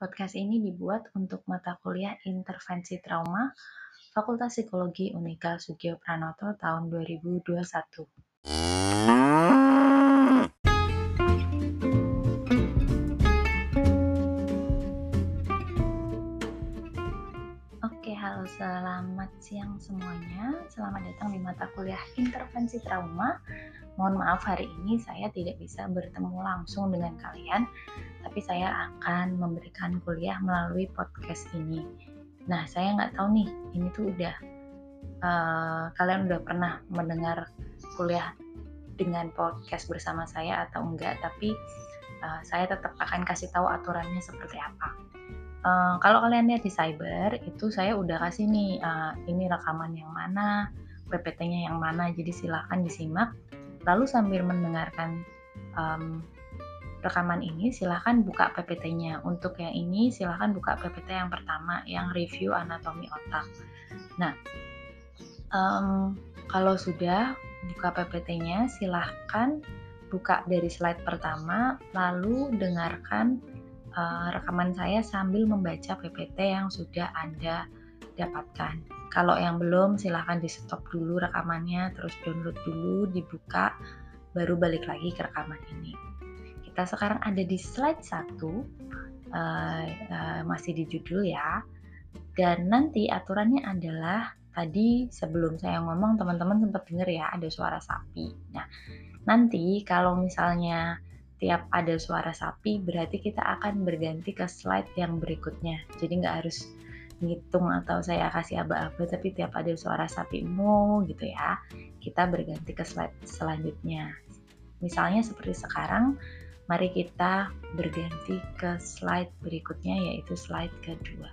Podcast ini dibuat untuk mata kuliah Intervensi Trauma Fakultas Psikologi Unika Sugio Pranoto tahun 2021. Oke, halo selamat siang semuanya. Selamat datang di mata kuliah Intervensi Trauma Mohon maaf hari ini saya tidak bisa bertemu langsung dengan kalian, tapi saya akan memberikan kuliah melalui podcast ini. Nah, saya nggak tahu nih, ini tuh udah uh, kalian udah pernah mendengar kuliah dengan podcast bersama saya atau enggak, tapi uh, saya tetap akan kasih tahu aturannya seperti apa. Uh, kalau kalian lihat di cyber itu saya udah kasih nih uh, ini rekaman yang mana, PPT-nya yang mana, jadi silahkan disimak Lalu sambil mendengarkan um, rekaman ini, silahkan buka PPT-nya. Untuk yang ini, silahkan buka PPT yang pertama, yang review anatomi otak. Nah, um, kalau sudah buka PPT-nya, silahkan buka dari slide pertama, lalu dengarkan uh, rekaman saya sambil membaca PPT yang sudah Anda dapatkan. Kalau yang belum silahkan di stop dulu rekamannya, terus download dulu, dibuka, baru balik lagi ke rekaman ini. Kita sekarang ada di slide 1, uh, uh, masih di judul ya. Dan nanti aturannya adalah tadi sebelum saya ngomong teman-teman sempat dengar ya ada suara sapi. Nah, nanti kalau misalnya tiap ada suara sapi berarti kita akan berganti ke slide yang berikutnya. Jadi nggak harus ngitung atau saya kasih aba-aba tapi tiap ada suara sapi mu gitu ya kita berganti ke slide selanjutnya misalnya seperti sekarang mari kita berganti ke slide berikutnya yaitu slide kedua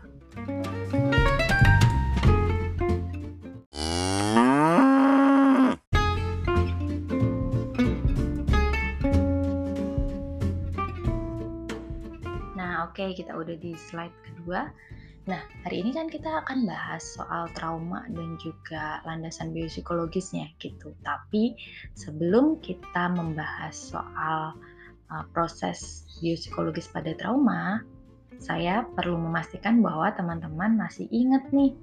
Nah, oke, okay, kita udah di slide kedua. Nah, hari ini kan kita akan bahas soal trauma dan juga landasan biopsikologisnya gitu. Tapi sebelum kita membahas soal uh, proses biopsikologis pada trauma, saya perlu memastikan bahwa teman-teman masih ingat nih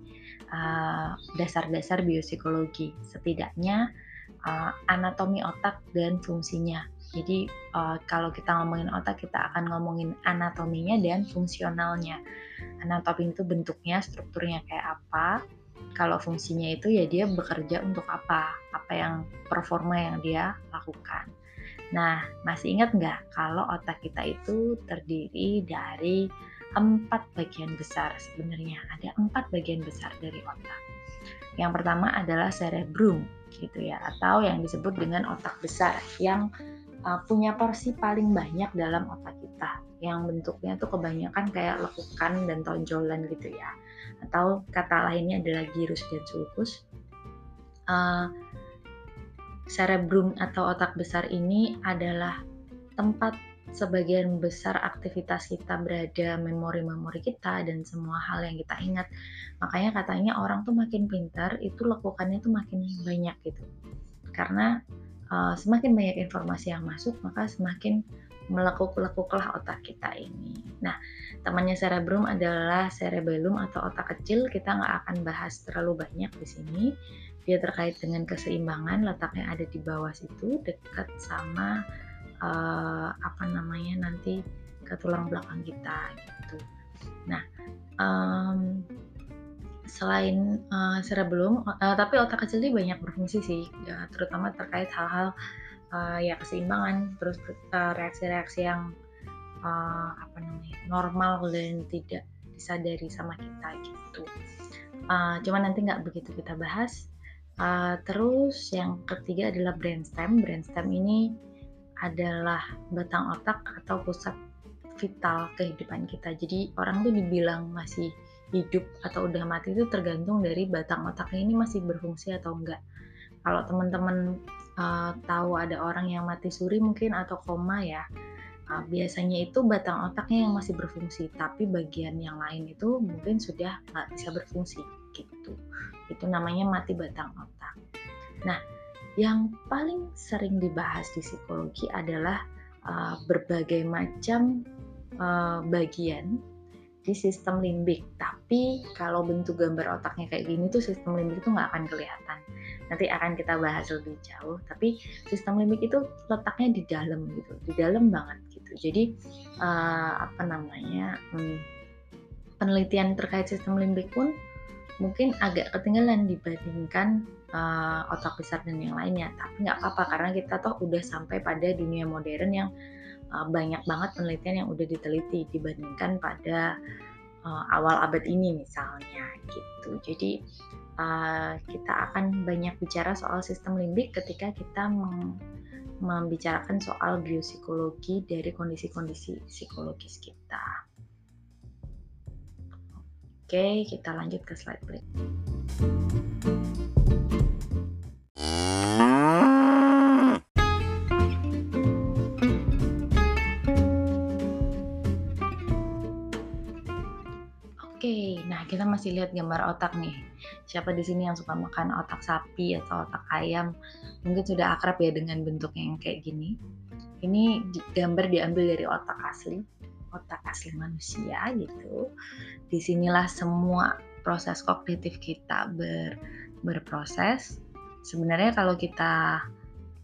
uh, dasar-dasar uh, biopsikologi, setidaknya uh, anatomi otak dan fungsinya. Jadi uh, kalau kita ngomongin otak, kita akan ngomongin anatominya dan fungsionalnya anatomi itu bentuknya, strukturnya kayak apa. Kalau fungsinya itu ya dia bekerja untuk apa, apa yang performa yang dia lakukan. Nah, masih ingat nggak kalau otak kita itu terdiri dari empat bagian besar sebenarnya. Ada empat bagian besar dari otak. Yang pertama adalah cerebrum, gitu ya, atau yang disebut dengan otak besar, yang uh, punya porsi paling banyak dalam otak kita yang bentuknya tuh kebanyakan kayak lekukan dan tonjolan gitu ya atau kata lainnya adalah girus dan sulcus uh, cerebrum atau otak besar ini adalah tempat sebagian besar aktivitas kita berada memori-memori kita dan semua hal yang kita ingat makanya katanya orang tuh makin pintar itu lekukannya tuh makin banyak gitu karena uh, semakin banyak informasi yang masuk maka semakin melekuk-lekuklah otak kita ini. Nah, temannya cerebrum adalah cerebellum atau otak kecil. Kita nggak akan bahas terlalu banyak di sini. Dia terkait dengan keseimbangan, letaknya ada di bawah situ, dekat sama uh, apa namanya nanti ke tulang belakang kita gitu. Nah, um, selain uh, cerebellum, uh, tapi otak kecil ini banyak berfungsi sih, ya, terutama terkait hal-hal uh, ya keseimbangan terus reaksi-reaksi yang uh, apa namanya normal dan tidak disadari sama kita gitu uh, cuman nanti nggak begitu kita bahas uh, terus yang ketiga adalah brainstem brainstem ini adalah batang otak atau pusat vital kehidupan kita. Jadi orang tuh dibilang masih hidup atau udah mati itu tergantung dari batang otaknya ini masih berfungsi atau enggak. Kalau teman-teman uh, tahu ada orang yang mati suri mungkin atau koma ya uh, biasanya itu batang otaknya yang masih berfungsi. Tapi bagian yang lain itu mungkin sudah nggak bisa berfungsi gitu itu namanya mati batang otak nah yang paling sering dibahas di psikologi adalah uh, berbagai macam uh, bagian di sistem limbik. Tapi kalau bentuk gambar otaknya kayak gini tuh sistem limbik itu nggak akan kelihatan. Nanti akan kita bahas lebih jauh. Tapi sistem limbik itu letaknya di dalam gitu, di dalam banget gitu. Jadi uh, apa namanya hmm, penelitian terkait sistem limbik pun mungkin agak ketinggalan dibandingkan uh, otak besar dan yang lainnya. Tapi nggak apa-apa karena kita toh udah sampai pada dunia modern yang uh, banyak banget penelitian yang udah diteliti dibandingkan pada uh, awal abad ini misalnya gitu. Jadi uh, kita akan banyak bicara soal sistem limbik ketika kita membicarakan soal biopsikologi dari kondisi-kondisi psikologis kita. Oke, kita lanjut ke slide berikutnya. kita masih lihat gambar otak nih. Siapa di sini yang suka makan otak sapi atau otak ayam? Mungkin sudah akrab ya dengan bentuk yang kayak gini. Ini gambar diambil dari otak asli, otak asli manusia gitu. Di sinilah semua proses kognitif kita ber, berproses. Sebenarnya kalau kita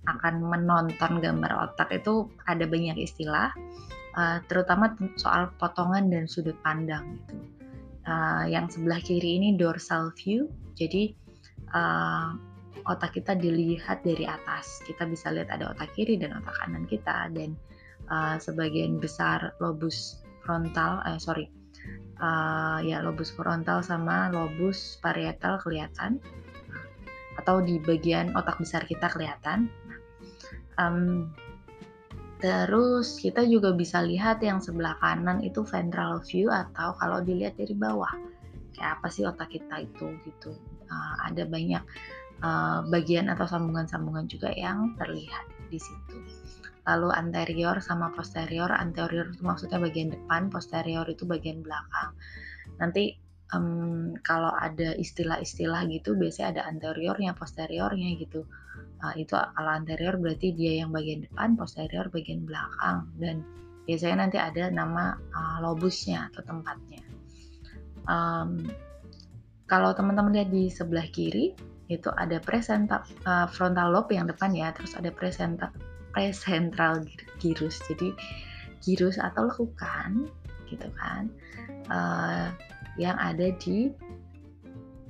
akan menonton gambar otak itu ada banyak istilah, uh, terutama soal potongan dan sudut pandang gitu uh, yang sebelah kiri ini dorsal view jadi uh, otak kita dilihat dari atas kita bisa lihat ada otak kiri dan otak kanan kita dan uh, sebagian besar lobus frontal eh sorry uh, ya lobus frontal sama lobus parietal kelihatan atau di bagian otak besar kita kelihatan um, Terus kita juga bisa lihat yang sebelah kanan itu ventral view atau kalau dilihat dari bawah kayak apa sih otak kita itu gitu. Uh, ada banyak uh, bagian atau sambungan-sambungan juga yang terlihat di situ. Lalu anterior sama posterior, anterior itu maksudnya bagian depan, posterior itu bagian belakang. Nanti um, kalau ada istilah-istilah gitu biasanya ada anteriornya, posteriornya gitu uh, itu kalau anterior berarti dia yang bagian depan, posterior bagian belakang dan biasanya nanti ada nama uh, lobusnya atau tempatnya. Um, kalau teman-teman lihat di sebelah kiri itu ada presenta, uh, frontal lobe yang depan ya, terus ada presenta, presentral gyrus. Jadi gyrus atau lekukan gitu kan uh, yang ada di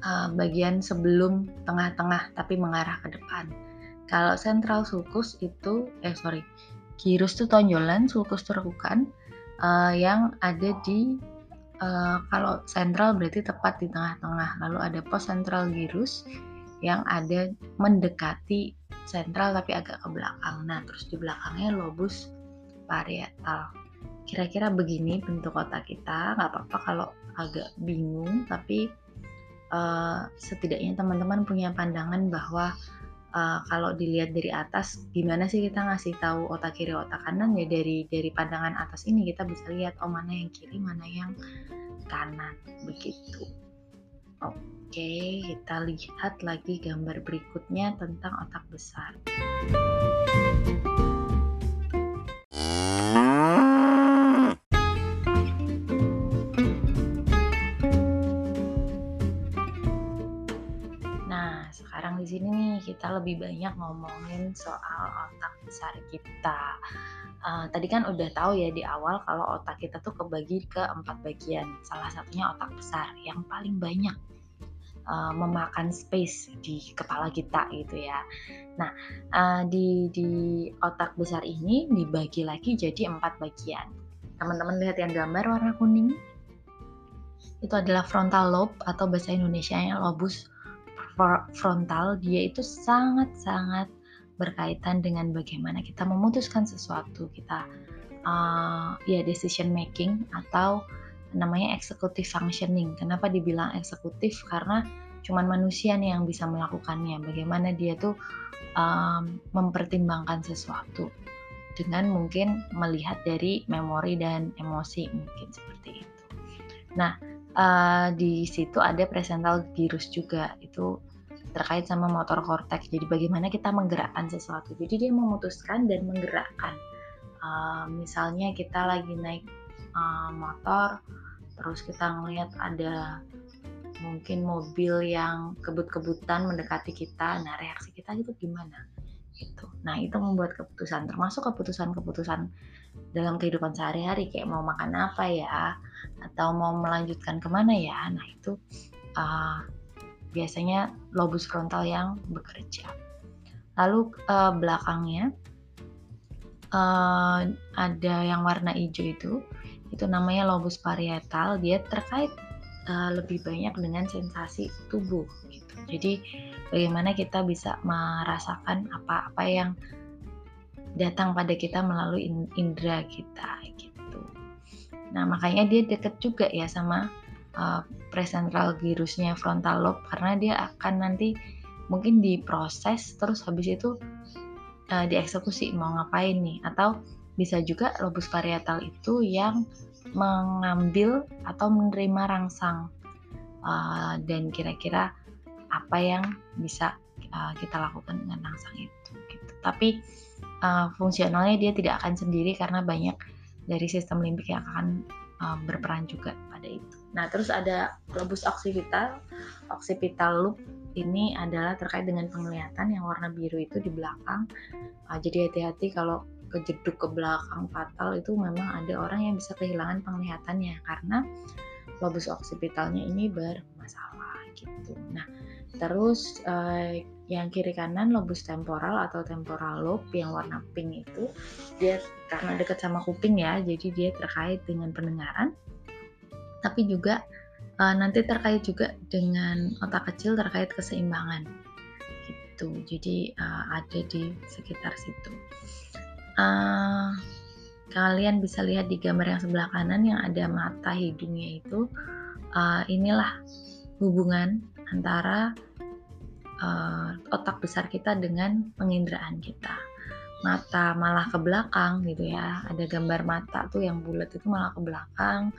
uh, bagian sebelum tengah-tengah tapi mengarah ke depan. Kalau sentral sulcus itu, eh sorry, gyrus itu tonjolan, sulcus itu rekukan uh, yang ada di uh, kalau sentral berarti tepat di tengah-tengah. Lalu ada post central gyrus yang ada mendekati sentral tapi agak ke belakang. Nah, terus di belakangnya lobus parietal. Kira-kira begini bentuk otak kita. Nggak apa-apa kalau agak bingung, tapi uh, setidaknya teman-teman punya pandangan bahwa uh, kalau dilihat dari atas gimana sih kita ngasih tahu otak kiri otak kanan ya dari dari pandangan atas ini kita bisa lihat oh mana yang kiri mana yang kanan begitu oke kita lihat lagi gambar berikutnya tentang otak besar kita lebih banyak ngomongin soal otak besar kita. Uh, tadi kan udah tahu ya di awal kalau otak kita tuh kebagi ke empat bagian. Salah satunya otak besar yang paling banyak uh, memakan space di kepala kita gitu ya. Nah uh, di di otak besar ini dibagi lagi jadi empat bagian. Teman-teman lihat yang gambar warna kuning itu adalah frontal lobe atau bahasa Indonesia yang lobus frontal dia itu sangat-sangat berkaitan dengan bagaimana kita memutuskan sesuatu kita uh, ya decision making atau namanya executive functioning. Kenapa dibilang eksekutif? Karena cuman manusia nih yang bisa melakukannya. Bagaimana dia tuh um, mempertimbangkan sesuatu dengan mungkin melihat dari memori dan emosi mungkin seperti itu. Nah uh, di situ ada presental virus juga. Itu terkait sama motor korteks. Jadi bagaimana kita menggerakkan sesuatu. Jadi dia memutuskan dan menggerakkan. Uh, misalnya kita lagi naik uh, motor, terus kita ngelihat ada mungkin mobil yang kebut-kebutan mendekati kita. Nah reaksi kita itu gimana? Gitu. Nah itu membuat keputusan. Termasuk keputusan-keputusan dalam kehidupan sehari-hari. Kayak mau makan apa ya? Atau mau melanjutkan ke mana ya? Nah itu uh, biasanya lobus frontal yang bekerja. Lalu uh, belakangnya uh, ada yang warna hijau itu itu namanya lobus parietal. Dia terkait uh, lebih banyak dengan sensasi tubuh gitu. Jadi bagaimana kita bisa merasakan apa-apa yang datang pada kita melalui indera kita gitu. Nah makanya dia deket juga ya sama uh, presentral gyrusnya frontal lobe karena dia akan nanti mungkin diproses terus habis itu uh, dieksekusi mau ngapain nih atau bisa juga lobus parietal itu yang mengambil atau menerima rangsang uh, dan kira-kira apa yang bisa uh, kita lakukan dengan rangsang itu gitu. Tapi uh, fungsionalnya dia tidak akan sendiri karena banyak dari sistem limbik yang akan uh, berperan juga pada itu. Nah, terus ada lobus occipital. Occipital loop ini adalah terkait dengan penglihatan yang warna biru itu di belakang. Uh, jadi hati-hati kalau kejeduk ke belakang fatal itu memang ada orang yang bisa kehilangan penglihatannya karena lobus occipitalnya ini bermasalah gitu. Nah, terus uh, yang kiri kanan lobus temporal atau temporal lobe yang warna pink itu dia karena dekat sama kuping ya, jadi dia terkait dengan pendengaran. Tapi juga uh, nanti terkait juga dengan otak kecil terkait keseimbangan. Gitu. Jadi uh, ada di sekitar situ. Uh, kalian bisa lihat di gambar yang sebelah kanan yang ada mata hidungnya itu uh, inilah hubungan antara uh, otak besar kita dengan penginderaan kita mata malah ke belakang gitu ya. Ada gambar mata tuh yang bulat itu malah ke belakang.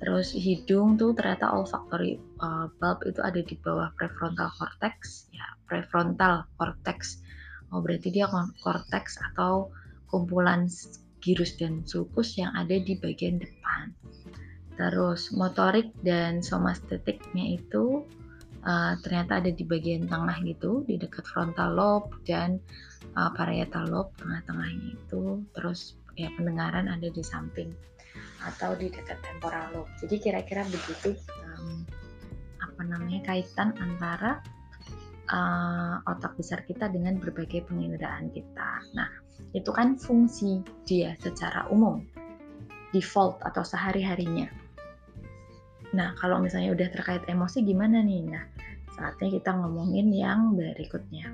Terus hidung tuh ternyata olfactory uh, bulb itu ada di bawah prefrontal cortex. Ya prefrontal cortex. Oh berarti dia cortex atau kumpulan girus dan sulcus yang ada di bagian depan. Terus motorik dan somastetiknya itu uh, ternyata ada di bagian tengah gitu di dekat frontal lobe dan uh, parietal lobe tengah-tengahnya itu. Terus ya pendengaran ada di samping atau di dekat temporal lobe. Jadi kira-kira begitu um, apa namanya kaitan antara uh, otak besar kita dengan berbagai penginderaan kita. Nah itu kan fungsi dia secara umum default atau sehari-harinya. Nah kalau misalnya udah terkait emosi gimana nih? Nah saatnya kita ngomongin yang berikutnya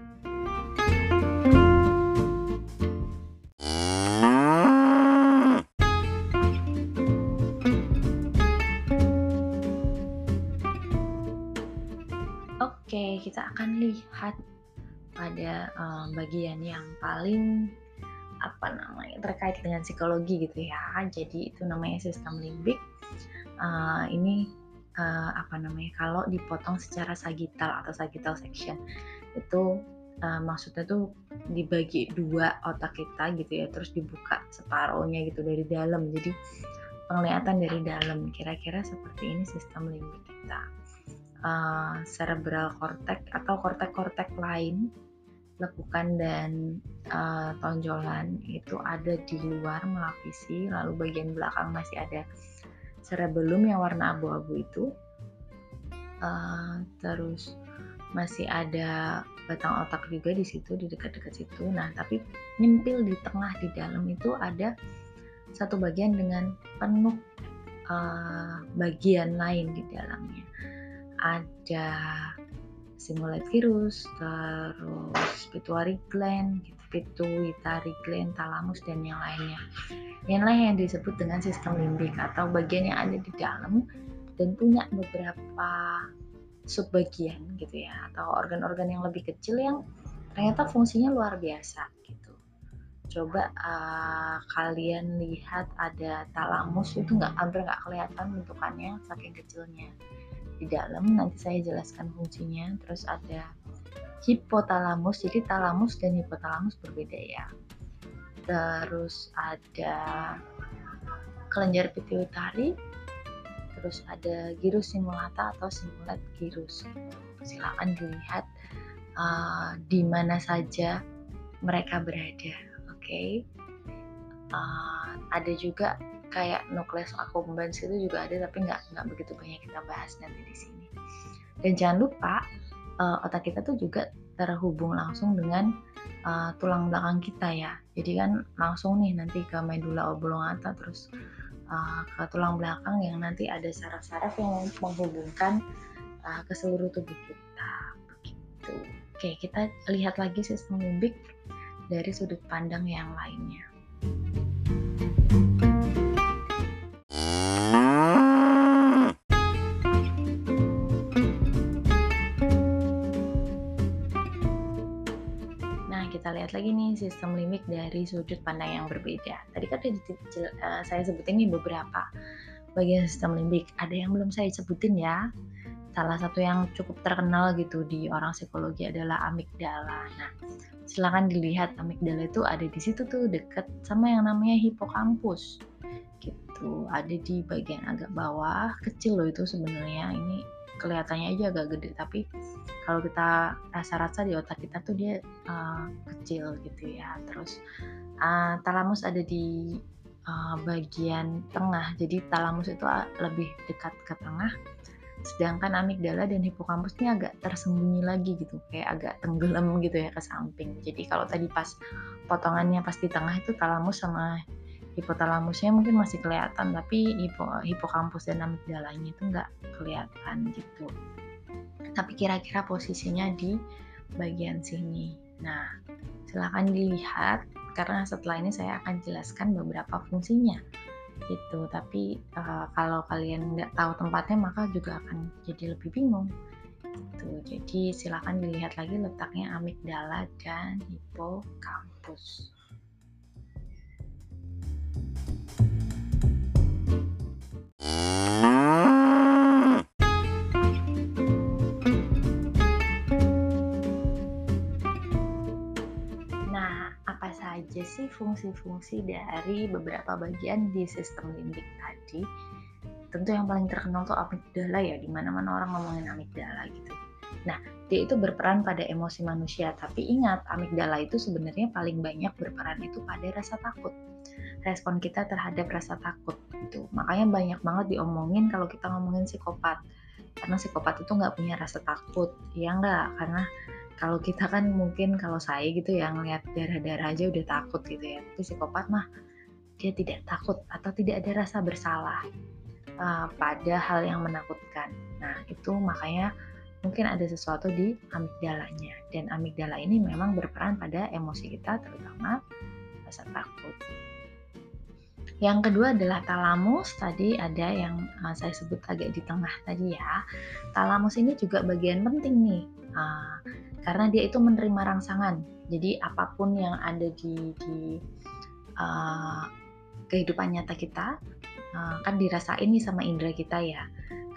Oke, kita akan lihat pada um, bagian yang paling apa namanya terkait dengan psikologi gitu ya. Jadi itu namanya sistem limbik. Uh, ini uh, apa namanya kalau dipotong secara sagital atau sagital section itu uh, maksudnya tuh dibagi dua otak kita gitu ya terus dibuka separohnya gitu dari dalam. Jadi penglihatan dari dalam kira-kira seperti ini sistem limbik kita. Uh, cerebral cortex atau kortek-kortek lain lekukan dan uh, tonjolan itu ada di luar melapisi lalu bagian belakang masih ada cerebellum yang warna abu-abu itu uh, terus masih ada batang otak juga di situ di dekat-dekat situ. Nah tapi nyempil di tengah di dalam itu ada satu bagian dengan penuh uh, bagian lain di dalamnya. Ada simulate virus, terus pituitary gland, gitu, pituitary gland, talamus dan yang lainnya. Inilah yang disebut dengan sistem limbik atau bagian yang ada di dalam dan punya beberapa subbagian gitu ya atau organ-organ yang lebih kecil yang ternyata fungsinya luar biasa gitu. Coba uh, kalian lihat ada talamus itu nggak hampir nggak kelihatan bentukannya saking kecilnya di dalam nanti saya jelaskan fungsinya terus ada hipotalamus jadi talamus dan hipotalamus berbeda ya terus ada kelenjar pituitari terus ada gyrus simulata atau simulat gyrus. Silakan dilihat uh, di mana saja mereka berada. Oke, okay? uh, ada juga kayak nukleus accumbens itu juga ada tapi nggak nggak begitu banyak kita bahas nanti di sini. Dan jangan lupa uh, otak kita tuh juga terhubung langsung dengan uh, tulang belakang kita ya. Jadi kan langsung nih nanti ke medula oblongata terus uh, ke tulang belakang yang nanti ada saraf-saraf yang menghubungkan uh, ke seluruh tubuh kita. Begitu. Oke, kita lihat lagi sistem limbik dari sudut pandang yang lainnya. Sistem limik dari sudut pandang yang berbeda. Tadi kan uh, saya sebutin nih beberapa bagian sistem limbik. Ada yang belum saya sebutin ya. Salah satu yang cukup terkenal gitu di orang psikologi adalah amigdala. Nah, silakan dilihat amigdala itu ada di situ tuh deket sama yang namanya hipokampus. Gitu, ada di bagian agak bawah, kecil loh itu sebenarnya. Ini kelihatannya aja agak gede tapi kalau kita rasa-rasa di otak kita tuh dia uh, kecil gitu ya. Terus uh, talamus ada di uh, bagian tengah. Jadi talamus itu lebih dekat ke tengah. Sedangkan amigdala dan hipokampus ini agak tersembunyi lagi gitu. Kayak agak tenggelam gitu ya ke samping. Jadi kalau tadi pas potongannya pas di tengah itu talamus sama hipotalamusnya mungkin masih kelihatan tapi hipo, hipokampus dan amigdalanya itu nggak kelihatan gitu. Tapi kira-kira posisinya di bagian sini. Nah silahkan dilihat karena setelah ini saya akan jelaskan beberapa fungsinya gitu. Tapi uh, kalau kalian nggak tahu tempatnya maka juga akan jadi lebih bingung gitu. Jadi silahkan dilihat lagi letaknya amigdala dan hipokampus sih fungsi-fungsi dari beberapa bagian di sistem limbik tadi? Tentu yang paling terkenal tuh amigdala ya, di mana mana orang ngomongin amigdala gitu. Nah, dia itu berperan pada emosi manusia, tapi ingat amigdala itu sebenarnya paling banyak berperan itu pada rasa takut. Respon kita terhadap rasa takut itu. Makanya banyak banget diomongin kalau kita ngomongin psikopat. Karena psikopat itu nggak punya rasa takut, ya nggak? Karena kalau kita kan mungkin kalau saya gitu yang lihat darah-darah aja udah takut gitu ya tapi psikopat mah dia tidak takut atau tidak ada rasa bersalah uh, pada hal yang menakutkan nah itu makanya mungkin ada sesuatu di amigdalanya dan amigdala ini memang berperan pada emosi kita terutama rasa takut yang kedua adalah talamus. Tadi ada yang uh, saya sebut agak di tengah tadi ya. Talamus ini juga bagian penting nih. Uh, karena dia itu menerima rangsangan. Jadi apa pun yang ada di, di uh, kehidupan nyata kita uh, kan dirasain nih sama indera kita ya.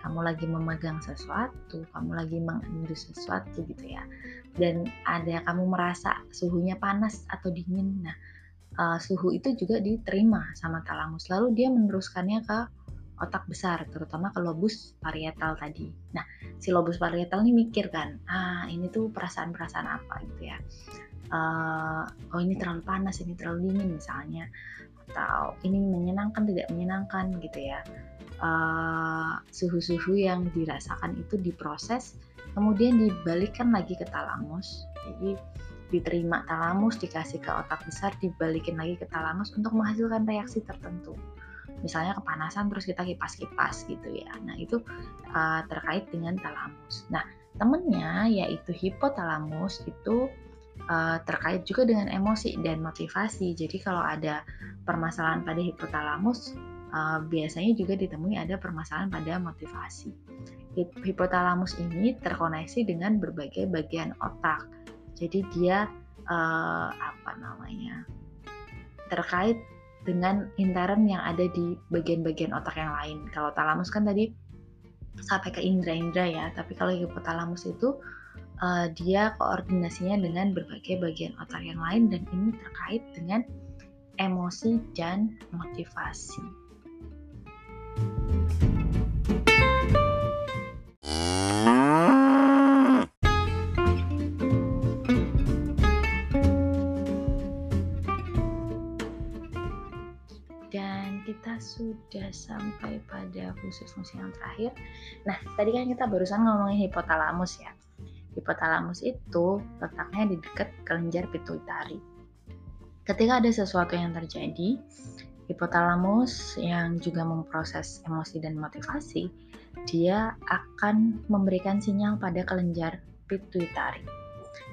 Kamu lagi memegang sesuatu, kamu lagi mengendus sesuatu gitu ya. Dan ada kamu merasa suhunya panas atau dingin. Nah, uh, suhu itu juga diterima sama talamus. Lalu dia meneruskannya ke otak besar, terutama ke lobus parietal tadi. Nah, si lobus parietal ini mikir kan, ah ini tuh perasaan-perasaan apa gitu ya. Uh, oh ini terlalu panas, ini terlalu dingin misalnya, atau ini menyenangkan tidak menyenangkan gitu ya. Uh, suhu-suhu yang dirasakan itu diproses, kemudian dibalikkan lagi ke talamus. Jadi diterima talamus, dikasih ke otak besar, dibalikin lagi ke talamus untuk menghasilkan reaksi tertentu misalnya kepanasan terus kita kipas-kipas gitu ya. Nah, itu uh, terkait dengan talamus. Nah, temennya yaitu hipotalamus itu uh, terkait juga dengan emosi dan motivasi. Jadi kalau ada permasalahan pada hipotalamus, uh, biasanya juga ditemui ada permasalahan pada motivasi. Hipotalamus ini terkoneksi dengan berbagai bagian otak. Jadi dia uh, apa namanya terkait dengan intern yang ada di bagian-bagian otak yang lain. Kalau talamus kan tadi sampai ke indera-indera ya, tapi kalau hipotalamus itu uh, dia koordinasinya dengan berbagai bagian otak yang lain dan ini terkait dengan emosi dan motivasi. Sudah sampai pada fungsi-fungsi yang terakhir. Nah, tadi kan kita barusan ngomongin hipotalamus ya. Hipotalamus itu letaknya di dekat kelenjar pituitari. Ketika ada sesuatu yang terjadi, hipotalamus yang juga memproses emosi dan motivasi, dia akan memberikan sinyal pada kelenjar pituitari.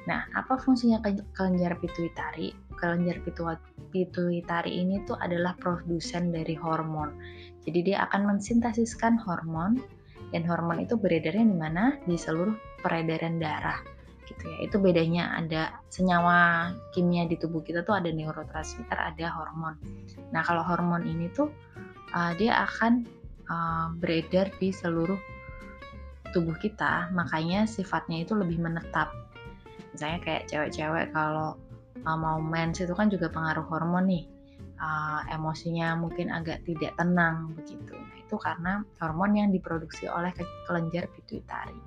Nah, apa fungsinya kelenjar pituitari? Kelenjar pituitari ini tuh adalah produsen dari hormon. Jadi dia akan mensintesiskan hormon dan hormon itu beredarnya di mana? Di seluruh peredaran darah. Gitu ya. Itu bedanya ada senyawa kimia di tubuh kita tuh ada neurotransmitter, ada hormon. Nah, kalau hormon ini tuh uh, dia akan uh, beredar di seluruh tubuh kita, makanya sifatnya itu lebih menetap misalnya kayak cewek-cewek kalau uh, mau mens itu kan juga pengaruh hormon nih. Uh, emosinya mungkin agak tidak tenang begitu. Nah itu karena hormon yang diproduksi oleh kelenjar pituitari.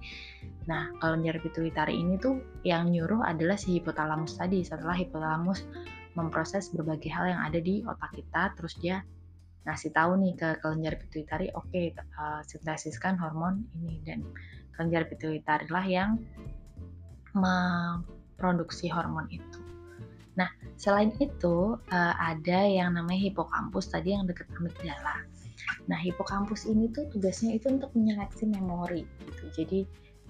Nah kelenjar pituitari ini tuh yang nyuruh adalah si hipotalamus tadi. Setelah hipotalamus memproses berbagai hal yang ada di otak kita terus dia ngasih tahu nih ke kelenjar pituitari oke okay, uh, sintesiskan hormon ini. Dan kelenjar pituitari lah yang memproduksi hormon itu. Nah, selain itu uh, ada yang namanya hipokampus tadi yang dekat amigdala. Nah, hipokampus ini tuh tugasnya itu untuk menyeleksi memori gitu. Jadi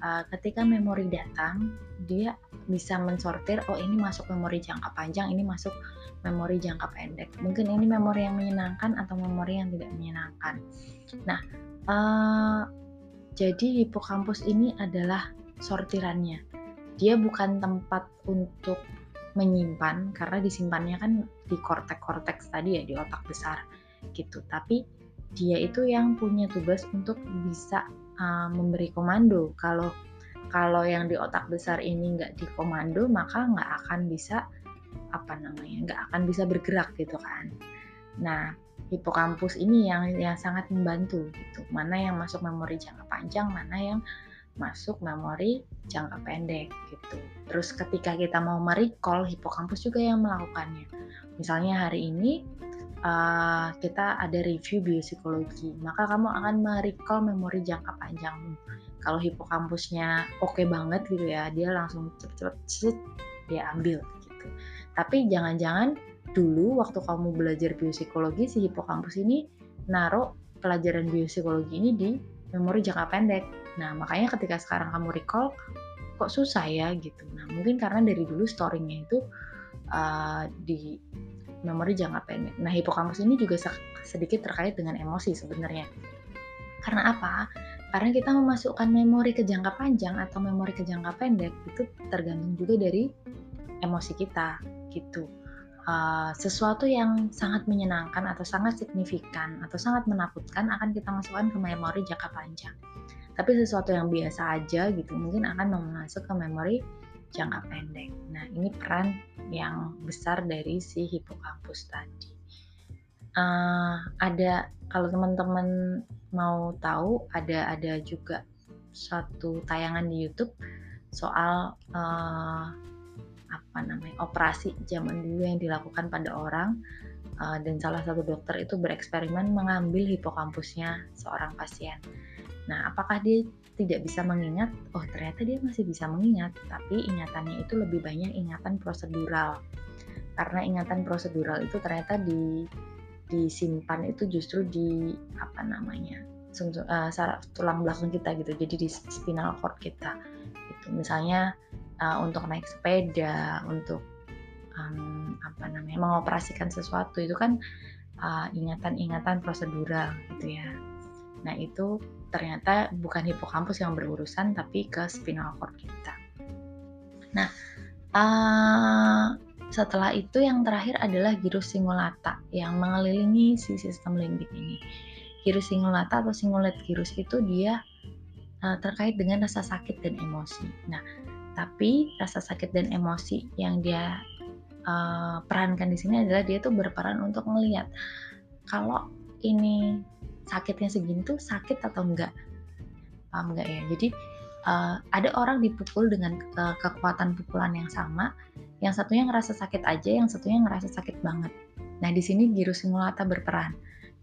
uh, ketika memori datang, dia bisa mensortir oh ini masuk memori jangka panjang, ini masuk memori jangka pendek. Mungkin ini memori yang menyenangkan atau memori yang tidak menyenangkan. Nah, uh, jadi hipokampus ini adalah sortirannya dia bukan tempat untuk menyimpan karena disimpannya kan di korteks-korteks tadi ya di otak besar gitu. Tapi dia itu yang punya tugas untuk bisa uh, memberi komando. Kalau kalau yang di otak besar ini nggak dikomando maka nggak akan bisa apa namanya nggak akan bisa bergerak gitu kan. Nah hipokampus ini yang yang sangat membantu gitu. Mana yang masuk memori jangka panjang mana yang masuk memori jangka pendek gitu. Terus ketika kita mau merecall, hipokampus juga yang melakukannya. Misalnya hari ini uh, kita ada review biopsikologi, maka kamu akan merecall memori jangka panjangmu. Kalau hipokampusnya oke okay banget gitu ya, dia langsung cepet-cepet dia ambil gitu. Tapi jangan-jangan dulu waktu kamu belajar biopsikologi si hipokampus ini naruh pelajaran biopsikologi ini di memori jangka pendek Nah, makanya ketika sekarang kamu recall, kok susah ya gitu. Nah, mungkin karena dari dulu storingnya itu uh, di memori jangka pendek. Nah, hipokampus ini juga sedikit terkait dengan emosi sebenarnya. Karena apa? Karena kita memasukkan memori ke jangka panjang atau memori ke jangka pendek itu tergantung juga dari emosi kita gitu. Uh, sesuatu yang sangat menyenangkan atau sangat signifikan atau sangat menakutkan akan kita masukkan ke memori jangka panjang tapi sesuatu yang biasa aja gitu mungkin akan masuk ke memori jangka pendek. Nah, ini peran yang besar dari si hipokampus tadi. Uh, ada kalau teman-teman mau tahu ada ada juga suatu tayangan di YouTube soal uh, apa namanya operasi zaman dulu yang dilakukan pada orang uh, dan salah satu dokter itu bereksperimen mengambil hipokampusnya seorang pasien. Nah, apakah dia tidak bisa mengingat? Oh, ternyata dia masih bisa mengingat, tapi ingatannya itu lebih banyak ingatan prosedural. Karena ingatan prosedural itu ternyata di disimpan itu justru di apa namanya uh, saraf tulang belakang kita gitu jadi di spinal cord kita itu misalnya uh, untuk naik sepeda untuk um, apa namanya mengoperasikan sesuatu itu kan ingatan-ingatan uh, prosedural gitu ya Nah, itu ternyata bukan hipokampus yang berurusan, tapi ke spinal cord kita. Nah, uh, setelah itu yang terakhir adalah gyrus singulata yang mengelilingi si sistem limbik ini. Gyrus singulata atau singulet gyrus itu dia terkait dengan rasa sakit dan emosi. Nah, tapi rasa sakit dan emosi yang dia uh, perankan di sini adalah dia tuh berperan untuk melihat kalau ini sakitnya segini tuh sakit atau enggak paham enggak ya jadi uh, ada orang dipukul dengan uh, kekuatan pukulan yang sama yang satunya ngerasa sakit aja yang satunya ngerasa sakit banget Nah, di sini giro simulata berperan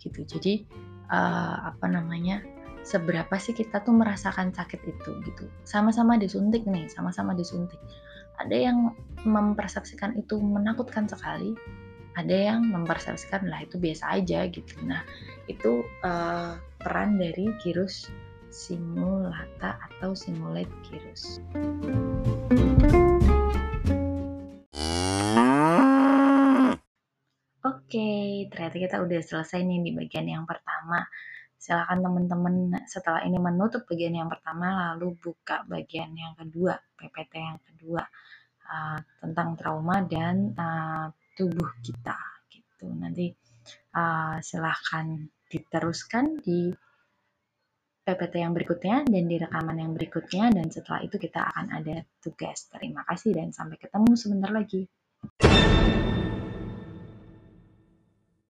gitu. Jadi uh, apa namanya? Seberapa sih kita tuh merasakan sakit itu gitu. Sama-sama disuntik nih, sama-sama disuntik. Ada yang mempersepsikan itu menakutkan sekali, ada yang mempersepsikan lah itu biasa aja gitu. Nah, itu uh, peran dari girus simulata atau simulate girus. Oke, ternyata kita udah selesai nih di bagian yang pertama. Silakan teman-teman setelah ini menutup bagian yang pertama, lalu buka bagian yang kedua, PPT yang kedua uh, tentang trauma dan uh, tubuh kita. Gitu. Nanti uh, silahkan diteruskan di PPT yang berikutnya dan di rekaman yang berikutnya dan setelah itu kita akan ada tugas. Terima kasih dan sampai ketemu sebentar lagi.